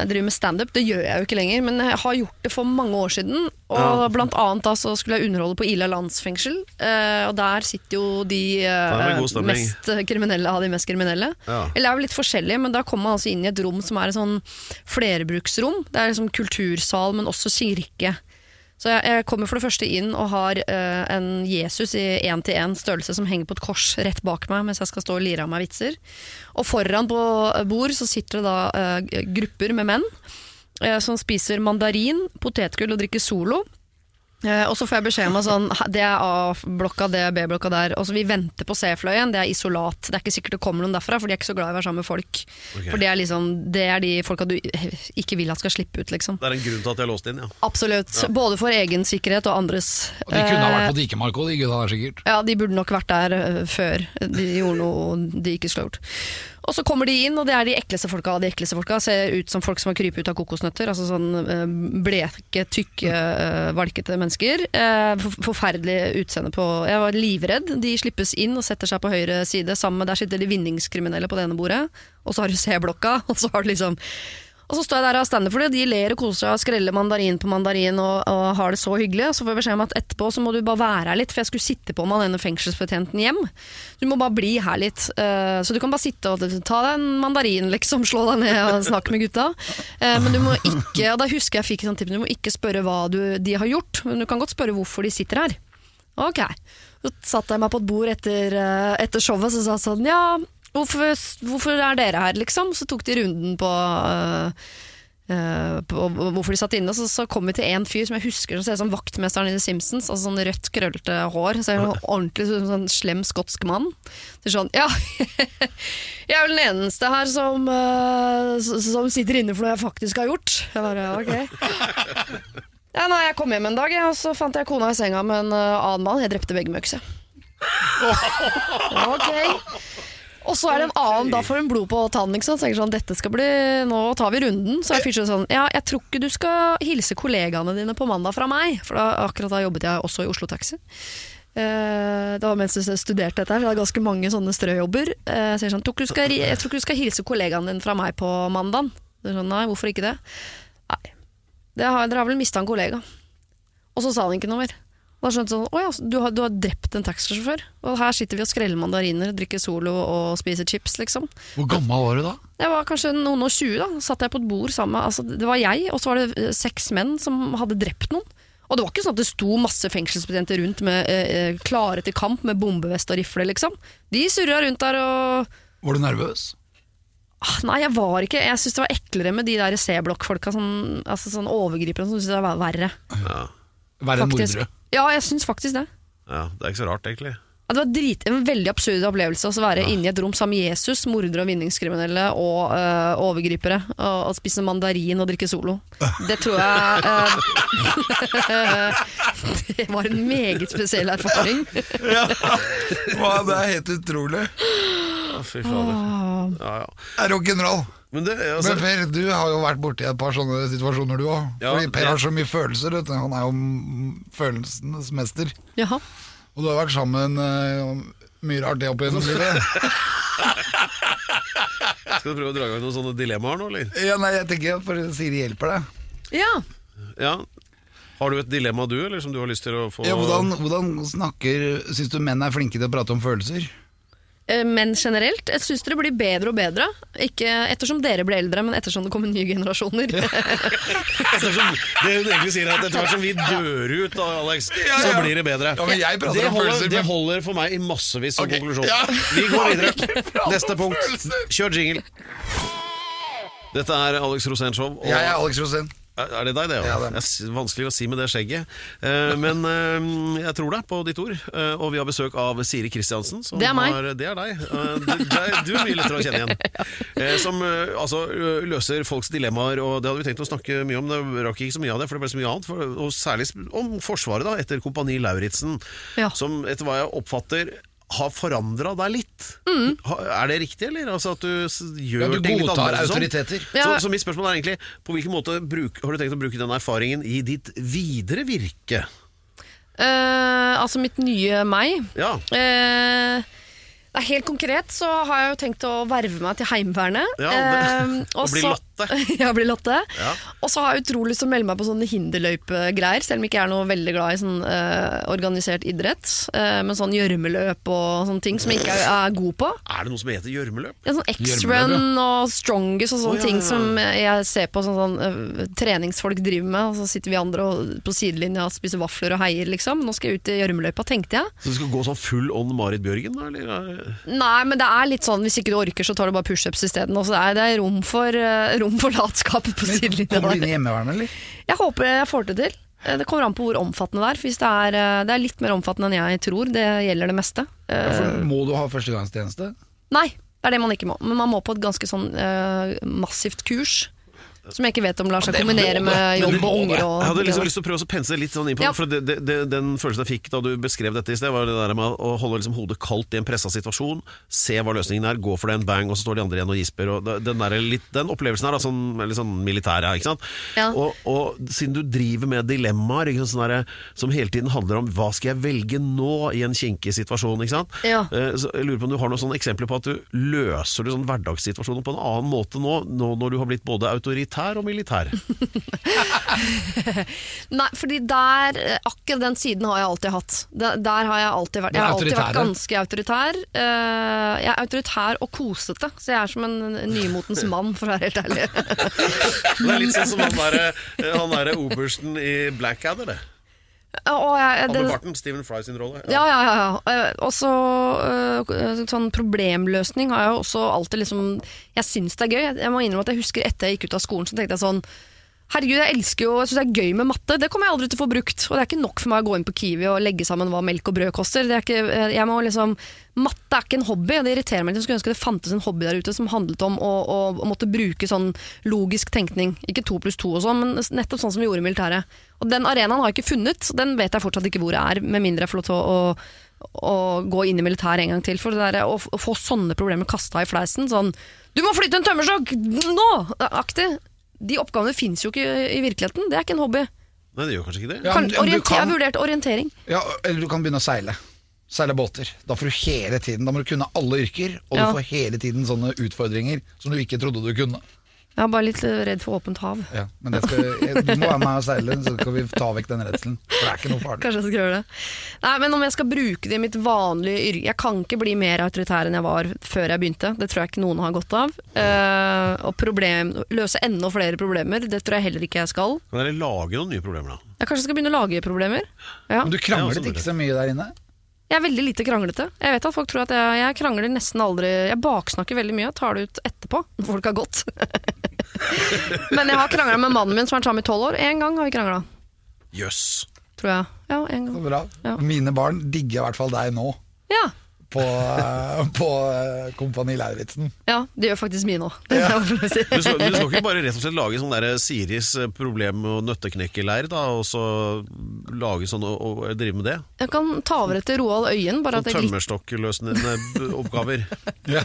jeg driver med standup. Det gjør jeg jo ikke lenger, men jeg har gjort det for mange år siden. Og Ja. Blant annet da så skulle jeg underholde på Ila landsfengsel. eh, og der sitter jo de eh, mest kriminelle av de mest kriminelle. Ja. Eller det er jo litt forskjellig, men da kommer man altså inn i et rom som er et sånn flerbruksrom. Det er liksom kultursal, men også kirke. Så jeg, jeg kommer for det første inn og har eh, en Jesus i én-til-én størrelse som henger på et kors rett bak meg mens jeg skal stå og lire av meg vitser. Og foran på bord så sitter det da eh, grupper med menn som spiser mandarin, potetgull og drikker Solo. Eh, og så får jeg beskjed om at sånn, det er A-blokka, det er B-blokka der. Og så Vi venter på C-fløyen, det er isolat. Det er ikke sikkert det kommer noen derfra, for de er ikke så glad i å være sammen med folk. For det er, liksom, det er de folka du ikke vil at skal slippe ut, liksom. Det er en grunn til at de er låst inn, ja. Absolutt. Både for egen sikkerhet og andres. Og de kunne ha Eh, vært på Dikemark òg, de gutta der sikkert. ja, de burde nok vært der før de gjorde noe de ikke skulle ha gjort. Og så kommer de inn, og det er de ekleste folka av de ekleste folka. Ser ut som folk som har krypet ut av kokosnøtter. Altså sånn øh, bleke, tykke, øh, valkete mennesker. Eh, forferdelig utseende på Jeg var livredd. De slippes inn og setter seg på høyre side sammen Der sitter de vinningskriminelle på det ene bordet, og så har du C-blokka, og så har du liksom Og så står jeg der og har standup for det, og de ler og koser seg og skreller mandarin på mandarin og, og har det så hyggelig. Og så får jeg beskjed om at etterpå så må du bare være her litt, for jeg skulle sitte på meg denne fengselsbetjenten hjem. Du må bare bli her litt. Eh, så du kan bare sitte og ta deg en mandarin, liksom, slå deg ned og snakke med gutta. Eh, men du må ikke, og da husker jeg fikk sånn tips, du må ikke spørre hva du, de har gjort, men du kan godt spørre hvorfor de sitter her. Ok. Så satte jeg meg på et bord etter, eh, etter showet og sa sånn Ja, hvorfor, hvorfor er dere her, liksom? Så tok de runden på, uh, på hvorfor de satt inne. Så, så kom vi til en fyr som jeg husker som ser ut som vaktmesteren i The Simpsons. Altså sånn rødt, krøllete hår. Ser sånn ordentlig ut som en sånn slem skotsk mann. Så sånn, ja Jeg er vel den eneste her som, uh, som sitter inne for noe jeg faktisk har gjort. Jeg bare, ok ja, nei, Jeg kom hjem en dag, og så fant jeg kona i senga med en annen mann. Jeg drepte begge med økse. Ok. Og så er det en annen, da får hun blod på tannen. Ikke sant? Så jeg tenker sånn, dette skal bli, Nå tar vi runden. Så er fyren sånn Ja, jeg tror ikke du skal hilse kollegaene dine på mandag fra meg. For da, akkurat da jobbet jeg også i Oslo Taxi. Uh, det var mens jeg studerte dette, her, så jeg hadde ganske mange sånne strøjobber. Uh, så jeg, sånn, «Tror ikke du skal, jeg tror ikke du skal hilse kollegaene dine fra meg på mandag. Så Sånn, Nei, hvorfor ikke det? Nei, det har, dere har vel mista en kollega. Og så sa han ikke noe mer. Og da skjønte sånn, å ja, du har, du har drept en taxisjåfør. Og her sitter vi og skreller mandariner, drikker Solo og spiser chips, liksom. Hvor gammel var du da? Jeg var kanskje noen og tjue da, satt jeg på et bord sammen med, altså det var jeg, og så var det eh, seks menn som hadde drept noen. Og det var ikke sånn at det sto masse fengselsbetjenter rundt med eh, eh, klare til kamp med bombevest og rifle, liksom. De surra rundt der og Var du nervøs? Ah, Nei, jeg var ikke Jeg syns det var eklere med de der C-blokk-folka, sånn, altså sånn overgripere som syntes det var verre. Ja. Verre enn mordere? Ja, jeg syns faktisk det. ja, Det er ikke så rart, egentlig. Ja, det var drit, en veldig absurd opplevelse å være inne i et rom sammen med Jesus, mordere og vinningskriminelle og øh, overgripere, og, og spise mandarin og drikke Solo. Det tror jeg øh, Det var en meget spesiell erfaring. Ja, det er helt utrolig. Å, fy fader. Ja, ja. Er rock'n'roll. Men det, altså, Men Per, du har jo vært borti et par sånne situasjoner du òg. Ja, Fordi Per det- har så mye følelser. Vet du. Han er jo følelsenes mester. Jaha. Og du har vært sammen uh, mye rart det opp gjennom livet. skal du prøve å dra i gang noen sånne dilemmaer nå, eller? ja, nei, jeg tenker at for Siri hjelper deg. Ja. Ja. Har du et dilemma du, eller som du har lyst til å få Ja, hvordan, hvordan snakker Syns du menn er flinke til å prate om følelser? Eh, Men generelt, jeg syns dere blir bedre og bedre. Ikke ettersom dere blir eldre, men ettersom det kommer nye generasjoner. Ettersom, det hun egentlig sier er at etter hvert som vi dør ut, da, Alex, Ja, så blir det bedre. Ja, men jeg det, om holder, følelser, det holder for meg i massevis som okay. konklusjon. ja. Vi går videre. Neste punkt. Kjør jingle. Dette er Alex Rosén Show. og- Jeg er Alex Rosén. Er det deg, det? Ja, det er vanskelig å si med det skjegget. Eh, men eh, jeg tror deg på ditt ord. Eh, og vi har besøk av Siri Kristiansen. Det er meg. Har, det er deg. Du, er, du er mye lettere å kjenne igjen. Eh, som altså, løser folks dilemmaer, og det hadde vi tenkt å snakke mye om. Det rakk ikke så mye av det, for det ble så mye annet. Og særlig om Forsvaret, da, etter Kompani Lauritzen. Ja. Som etter hva jeg oppfatter har forandra deg litt. Mm. er det riktig, eller? Altså at du gjør Ja, du ting litt annerledes sånn? autoriteter. Ja. Så, så mitt spørsmål er egentlig På hvilken måte bruk, har du tenkt å bruke den erfaringen i ditt videre virke? Uh, altså mitt nye meg. Ja, Uh, helt konkret så har jeg jo tenkt å verve meg til Heimevernet. Ja, det- Eh, og bli så- Lotte. ja, blir Lotte. Ja. Og så har jeg utrolig lyst til å melde meg på sånne hinderløypegreier, selv om ikke jeg er noe veldig glad i sånn uh, organisert idrett. Uh, med sånn gjørmeløp og sånne ting som jeg ikke er, er god på. Er det noe som heter gjørmeløp? Ja, sånn X-run og strongest og sånne oh, ja, ting som jeg ser på sånn, sånn uh, treningsfolk driver med, og så sitter vi andre og, på sidelinja og spiser vafler og heier, liksom. Nå skal jeg ut i gjørmeløypa, tenkte jeg. Så du skal gå sånn full on Marit Bjørgen? da, Eller? Nei, men det er litt sånn, hvis ikke du orker, så tar du bare pushups isteden. Og så er det er rom for, øh, rom for latskap på sidelinja. Kommer du inn i hjemmevernet, eller? Jeg håper jeg får det til. Eh, Det kommer an på hvor omfattende det er. Hvis det er, øh, det er litt mer omfattende enn jeg tror, det gjelder det meste. Ja, For må du ha førstegangstjeneste? Nei, det er det man ikke må. Men man må på et ganske sånn uh, massivt kurs. Som jeg ikke vet om lar seg kombinere med jobb og unger. Og Jeg hadde liksom lyst til å prøve å pense litt sånn inn på Ja. for det, det, det, Den følelsen jeg fikk da du beskrev dette i sted, var det der med å holde liksom hodet kaldt i en pressa situasjon, se hva løsningen er, gå for den, bang, og så står de andre igjen og gisper. Og den, der, litt, den opplevelsen her, da, sånn, litt sånn militær, ja, ikke sant? Ja. Og, og siden du driver med dilemmaer sånn der, som hele tiden handler om hva skal jeg velge nå i en kinkig situasjon, ikke sant? Ja. Eh, Så jeg lurer på om du har noen sånne eksempler på at du løser du sånn hverdagssituasjoner på en annen måte nå, nå når du har blitt både militær og militær. Nei, fordi der eh, Akkurat den siden har jeg alltid hatt. Der, der har jeg alltid vært Jeg har alltid vært ganske autoritær. Eh, jeg er autoritær og kosete, så jeg er som en nymotens mann, for å være helt ærlig. Det er litt sånn som han han derre obersten i Blackadder, det. Og jeg, det, barten. Stephen Fry sin rolle. ja, ja, ja. ja. Eh, Og så eh, sånn problemløsning har jeg også alltid liksom Jeg syns det er gøy. Jeg må innrømme at jeg husker etter jeg gikk ut av skolen, så tenkte jeg sånn Herregud, jeg elsker jo, jeg synes det er gøy med matte. Det kommer jeg aldri til å få brukt. Og det er ikke nok for meg å gå inn på Kiwi og legge sammen hva melk og brød koster. Er ikke, jeg må liksom, matte er ikke en hobby. og Det irriterer meg litt. Jeg skulle ønske det fantes en hobby der ute som handlet om å, å, å måtte bruke sånn logisk tenkning. Ikke to pluss to og sånn, men nettopp sånn som vi gjorde i militæret. Og den arenaen har jeg ikke funnet. Den vet jeg fortsatt ikke hvor jeg er, med mindre jeg får lov til å, å, gå inn i militæret en gang til. For der, å, få sånne problemer kasta i fleisen, sånn Du må flytte en tømmerstokk nå! De oppgavene fins jo ikke i virkeligheten. Det er ikke en hobby. Nei, det gjør kanskje ikke det. Ja, Kan, men du orienter, kan- Jeg har vurdert orientering. Ja, eller du kan begynne å seile. Seile båter. Da får du hele tiden Da må du kunne alle yrker, og Ja. du får hele tiden sånne utfordringer som du ikke trodde du kunne. Jeg er bare litt redd for åpent hav. Ja, men det skal, du må være med og seile, så skal vi ta vekk den redselen. For det er ikke noe farlig. Kanskje jeg skal gjøre det. Nei, men om jeg skal bruke det i mitt vanlige yrke Jeg kan ikke bli mer autoritær enn jeg var før jeg begynte. Det tror jeg ikke noen har godt av. Eh, og problem, løse enda flere problemer, det tror jeg heller ikke jeg skal. Kan dere lage noen nye problemer, da? Jeg kanskje skal begynne å lage problemer. Ja. Men du kranglet ikke så mye der inne? Jeg er veldig lite kranglete. Jeg vet at folk tror at jeg, jeg krangler nesten aldri Jeg baksnakker veldig mye, tar det ut etterpå når folk har gått. Men jeg har krangla med mannen min som har vært sammen i tolv år. Én gang har vi krangla, Jøss. tror jeg. Ja, en Så gang. Ja. Mine barn digger i hvert fall deg nå, Ja, på, eh, på eh, Kompani Lauritzen. ja det gjør faktisk mine òg. Det må jeg få lov til å si. Du skal, du skal ikke bare rett og slett lage sånn der Siris eh, problem- og nøtteknekkerleir, da, og så lage sånn og, og drive med det? Jeg kan ta over etter Roald Øyen, bare Sånn at jeg litt, tømmerstokkløsende oppgaver. Ja.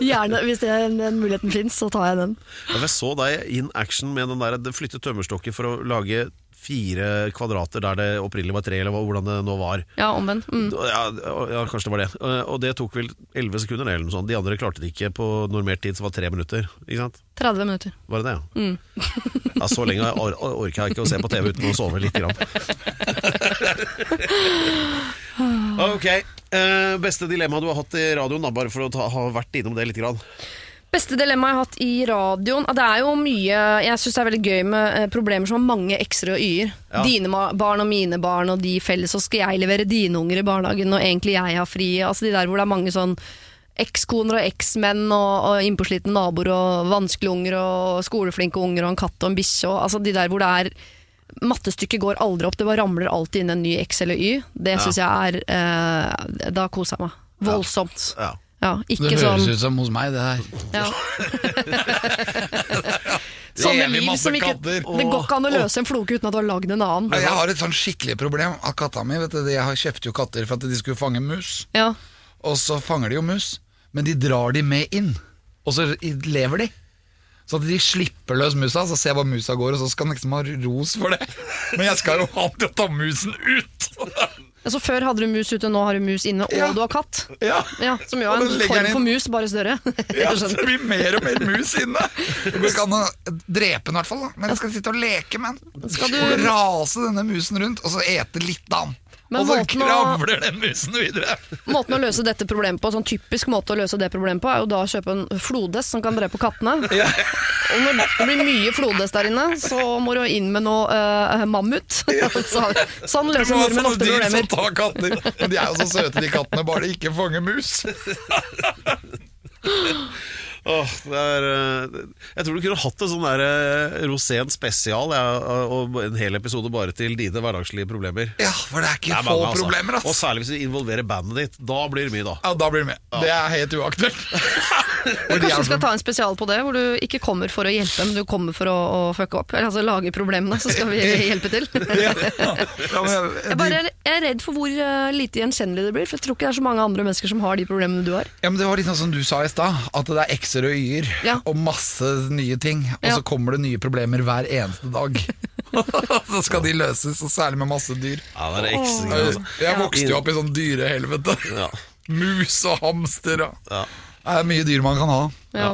gjerne, hvis den, den muligheten fins, så tar jeg den. Ja, Jeg så deg in action med den der flytte tømmerstokker for å lage fire kvadrater der det opprinnelig var tre, eller hvordan det nå var. Ja, omvendt. Mm. Ja, ja, kanskje det var det. Eh, Og det tok vel 11 sekunder, eller noe sånt. De andre klarte det ikke på normert tid, som var tre minutter. Ikke sant? 30 minutter. Var det det, ja? ja så lenge or orker jeg ikke å se på TV uten å sove litt. Grann. ok. Uh, beste dilemma du har hatt i radioen, da, bare for å ta, ha vært innom det litt. Grann. Beste dilemma jeg har hatt i radioen Det er jo mye Jeg syns det er veldig gøy med eh, problemer som har mange x-er og y-er. Ja. Dine barn og mine barn og de felles, så skal jeg levere dine unger i barnehagen når egentlig jeg har fri. Altså de der hvor det er mange sånn ekskoner og eksmenn og, og innpåslitne naboer og vanskelige unger og skoleflinke unger og en katt og en bikkje og altså de der hvor det er Mattestykket går aldri opp, det bare ramler alltid inn en ny X eller Y. Det Ja. syns jeg er eh, Da koser jeg meg. Voldsomt. Ja. Ja, Det ikke høres sånn ut som hos meg, det her. ja. Sånne liv som ikke katter. Det går ikke an å løse en floke uten at du har lagd en annen. Jeg har et sånn skikkelig problem av katta mi. Vet du, Jeg har kjøpte jo katter for at de skulle fange mus. Ja. Og så fanger de jo mus, men de drar de med inn. Og så lever de. Så at de slipper løs musa, så ser jeg bare musa går, og så skal han liksom ha ros for det. Men jeg skal jo ha til å ta musen ut! Altså Før hadde du mus ute, nå har du mus inne, og Ja. du har katt. Ja, Ja, Som jo er en form for mus, bare større. ja så det blir mer og mer mus inne. Det skal nå drepe den i hvert fall, da. men jeg skal sitte og leke med den. Skal du- Og rase denne musen rundt, og så ete litt av den. Men Og så kravler den musen videre. Måten å løse dette problemet på, sånn typisk måte å løse det problemet på, er jo da å kjøpe en flodhest som kan drepe kattene. Og når det blir mye flodhest der inne, så må du inn med noe uh, mammut. så, sånn løser nordmenn ofte problemer. som tar katter. Men de er jo så søte, de kattene, bare de ikke fanger mus. Åh, det er, eh, jeg tror du kunne hatt en sånn der eh, Rosén spesial ja, og en hel episode bare til dine hverdagslige problemer. Ja, for det er ikke Det er få mange, altså. problemer, Og særlig hvis du involverer bandet ditt. Da blir det mye, da. Ja, da blir det med. Det er helt uaktuelt. Kanskje du skal ta en spesial på det, hvor du ikke kommer for å hjelpe, men du kommer for å, å fucke opp. Eller altså lage problemene, så skal vi hjelpe til. Jeg- bare, jeg er redd for hvor eh, lite gjenkjennelig det blir, for jeg tror ikke det er så mange andre mennesker som har de problemene du har. Ja, men Det var litt sånn som du sa i stad, at det er x-er og y-er Ja. og masse nye ting. Og Ja. så kommer det nye problemer hver eneste dag. så skal de løses, og særlig med masse dyr. Ja, det er Jeg, altså. jeg vokste jo opp i sånn dyrehelvete. Ja. Mus og hamster og Ja. Det er mye dyr man kan ha. Ja.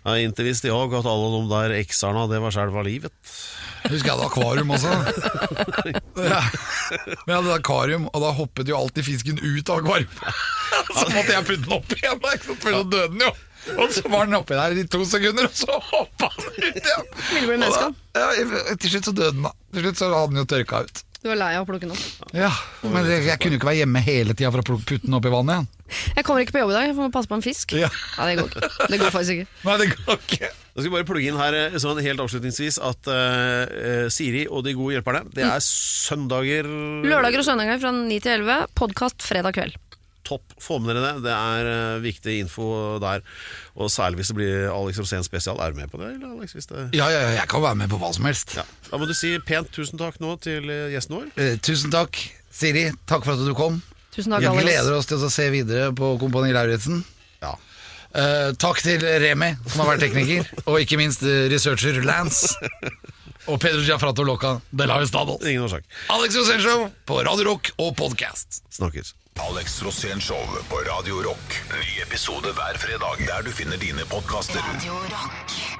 Ja, inntil visste jeg at alle de der ekserne, det var selve livet. Husker jeg hadde akvarium også. Ja. Men jeg hadde akvarium, og da hoppet jo alltid fisken ut av akvarium. Så måtte jeg putte den opp igjen, for så døde den jo. Og så var den oppi der i to sekunder, og så hoppa den ut igjen. Ja, til slutt så døde den, da. Til slutt så hadde den jo tørka ut. Du var lei av å plukke den opp. Ja, Men jeg, jeg kunne jo ikke være hjemme hele tida for å putte den opp i vannet igjen. Jeg kommer ikke på jobb i dag, jeg får passe på en fisk. Ja. det går ikke. Det går faktisk ikke. Nei, det går ikke. Da skal vi bare plugge inn her eh, sånn helt avslutningsvis at eh, Siri og de gode hjelperne, det er søndager Lørdager og søndager fra 9 til 11, podkast fredag kveld. Topp. Få med dere det. Det er eh, viktig info der. Og særlig hvis det blir Alex Rosén spesial. Er du med på det, eller Alex? Hvis det... Ja, ja, ja, jeg kan være med på hva som helst. Ja. Da må du si pent tusen takk nå til eh, gjesten vår. Eh, tusen takk, Siri. Takk for at du kom. Tusen takk, Vi Alex. gleder oss til å se videre på Kompani Lauritzen. Ja. Eh, takk til Remi, som har vært tekniker, og ikke minst eh, researcher Lance. Og Pedro Giafrato Loca de la Estados. Ingen. Alex Rosenshov på Radio Rock og podcast. Snakkes. Alex Rosénshow på Radio Rock. Ny episode hver fredag der du finner dine podkaster. Radio Rock.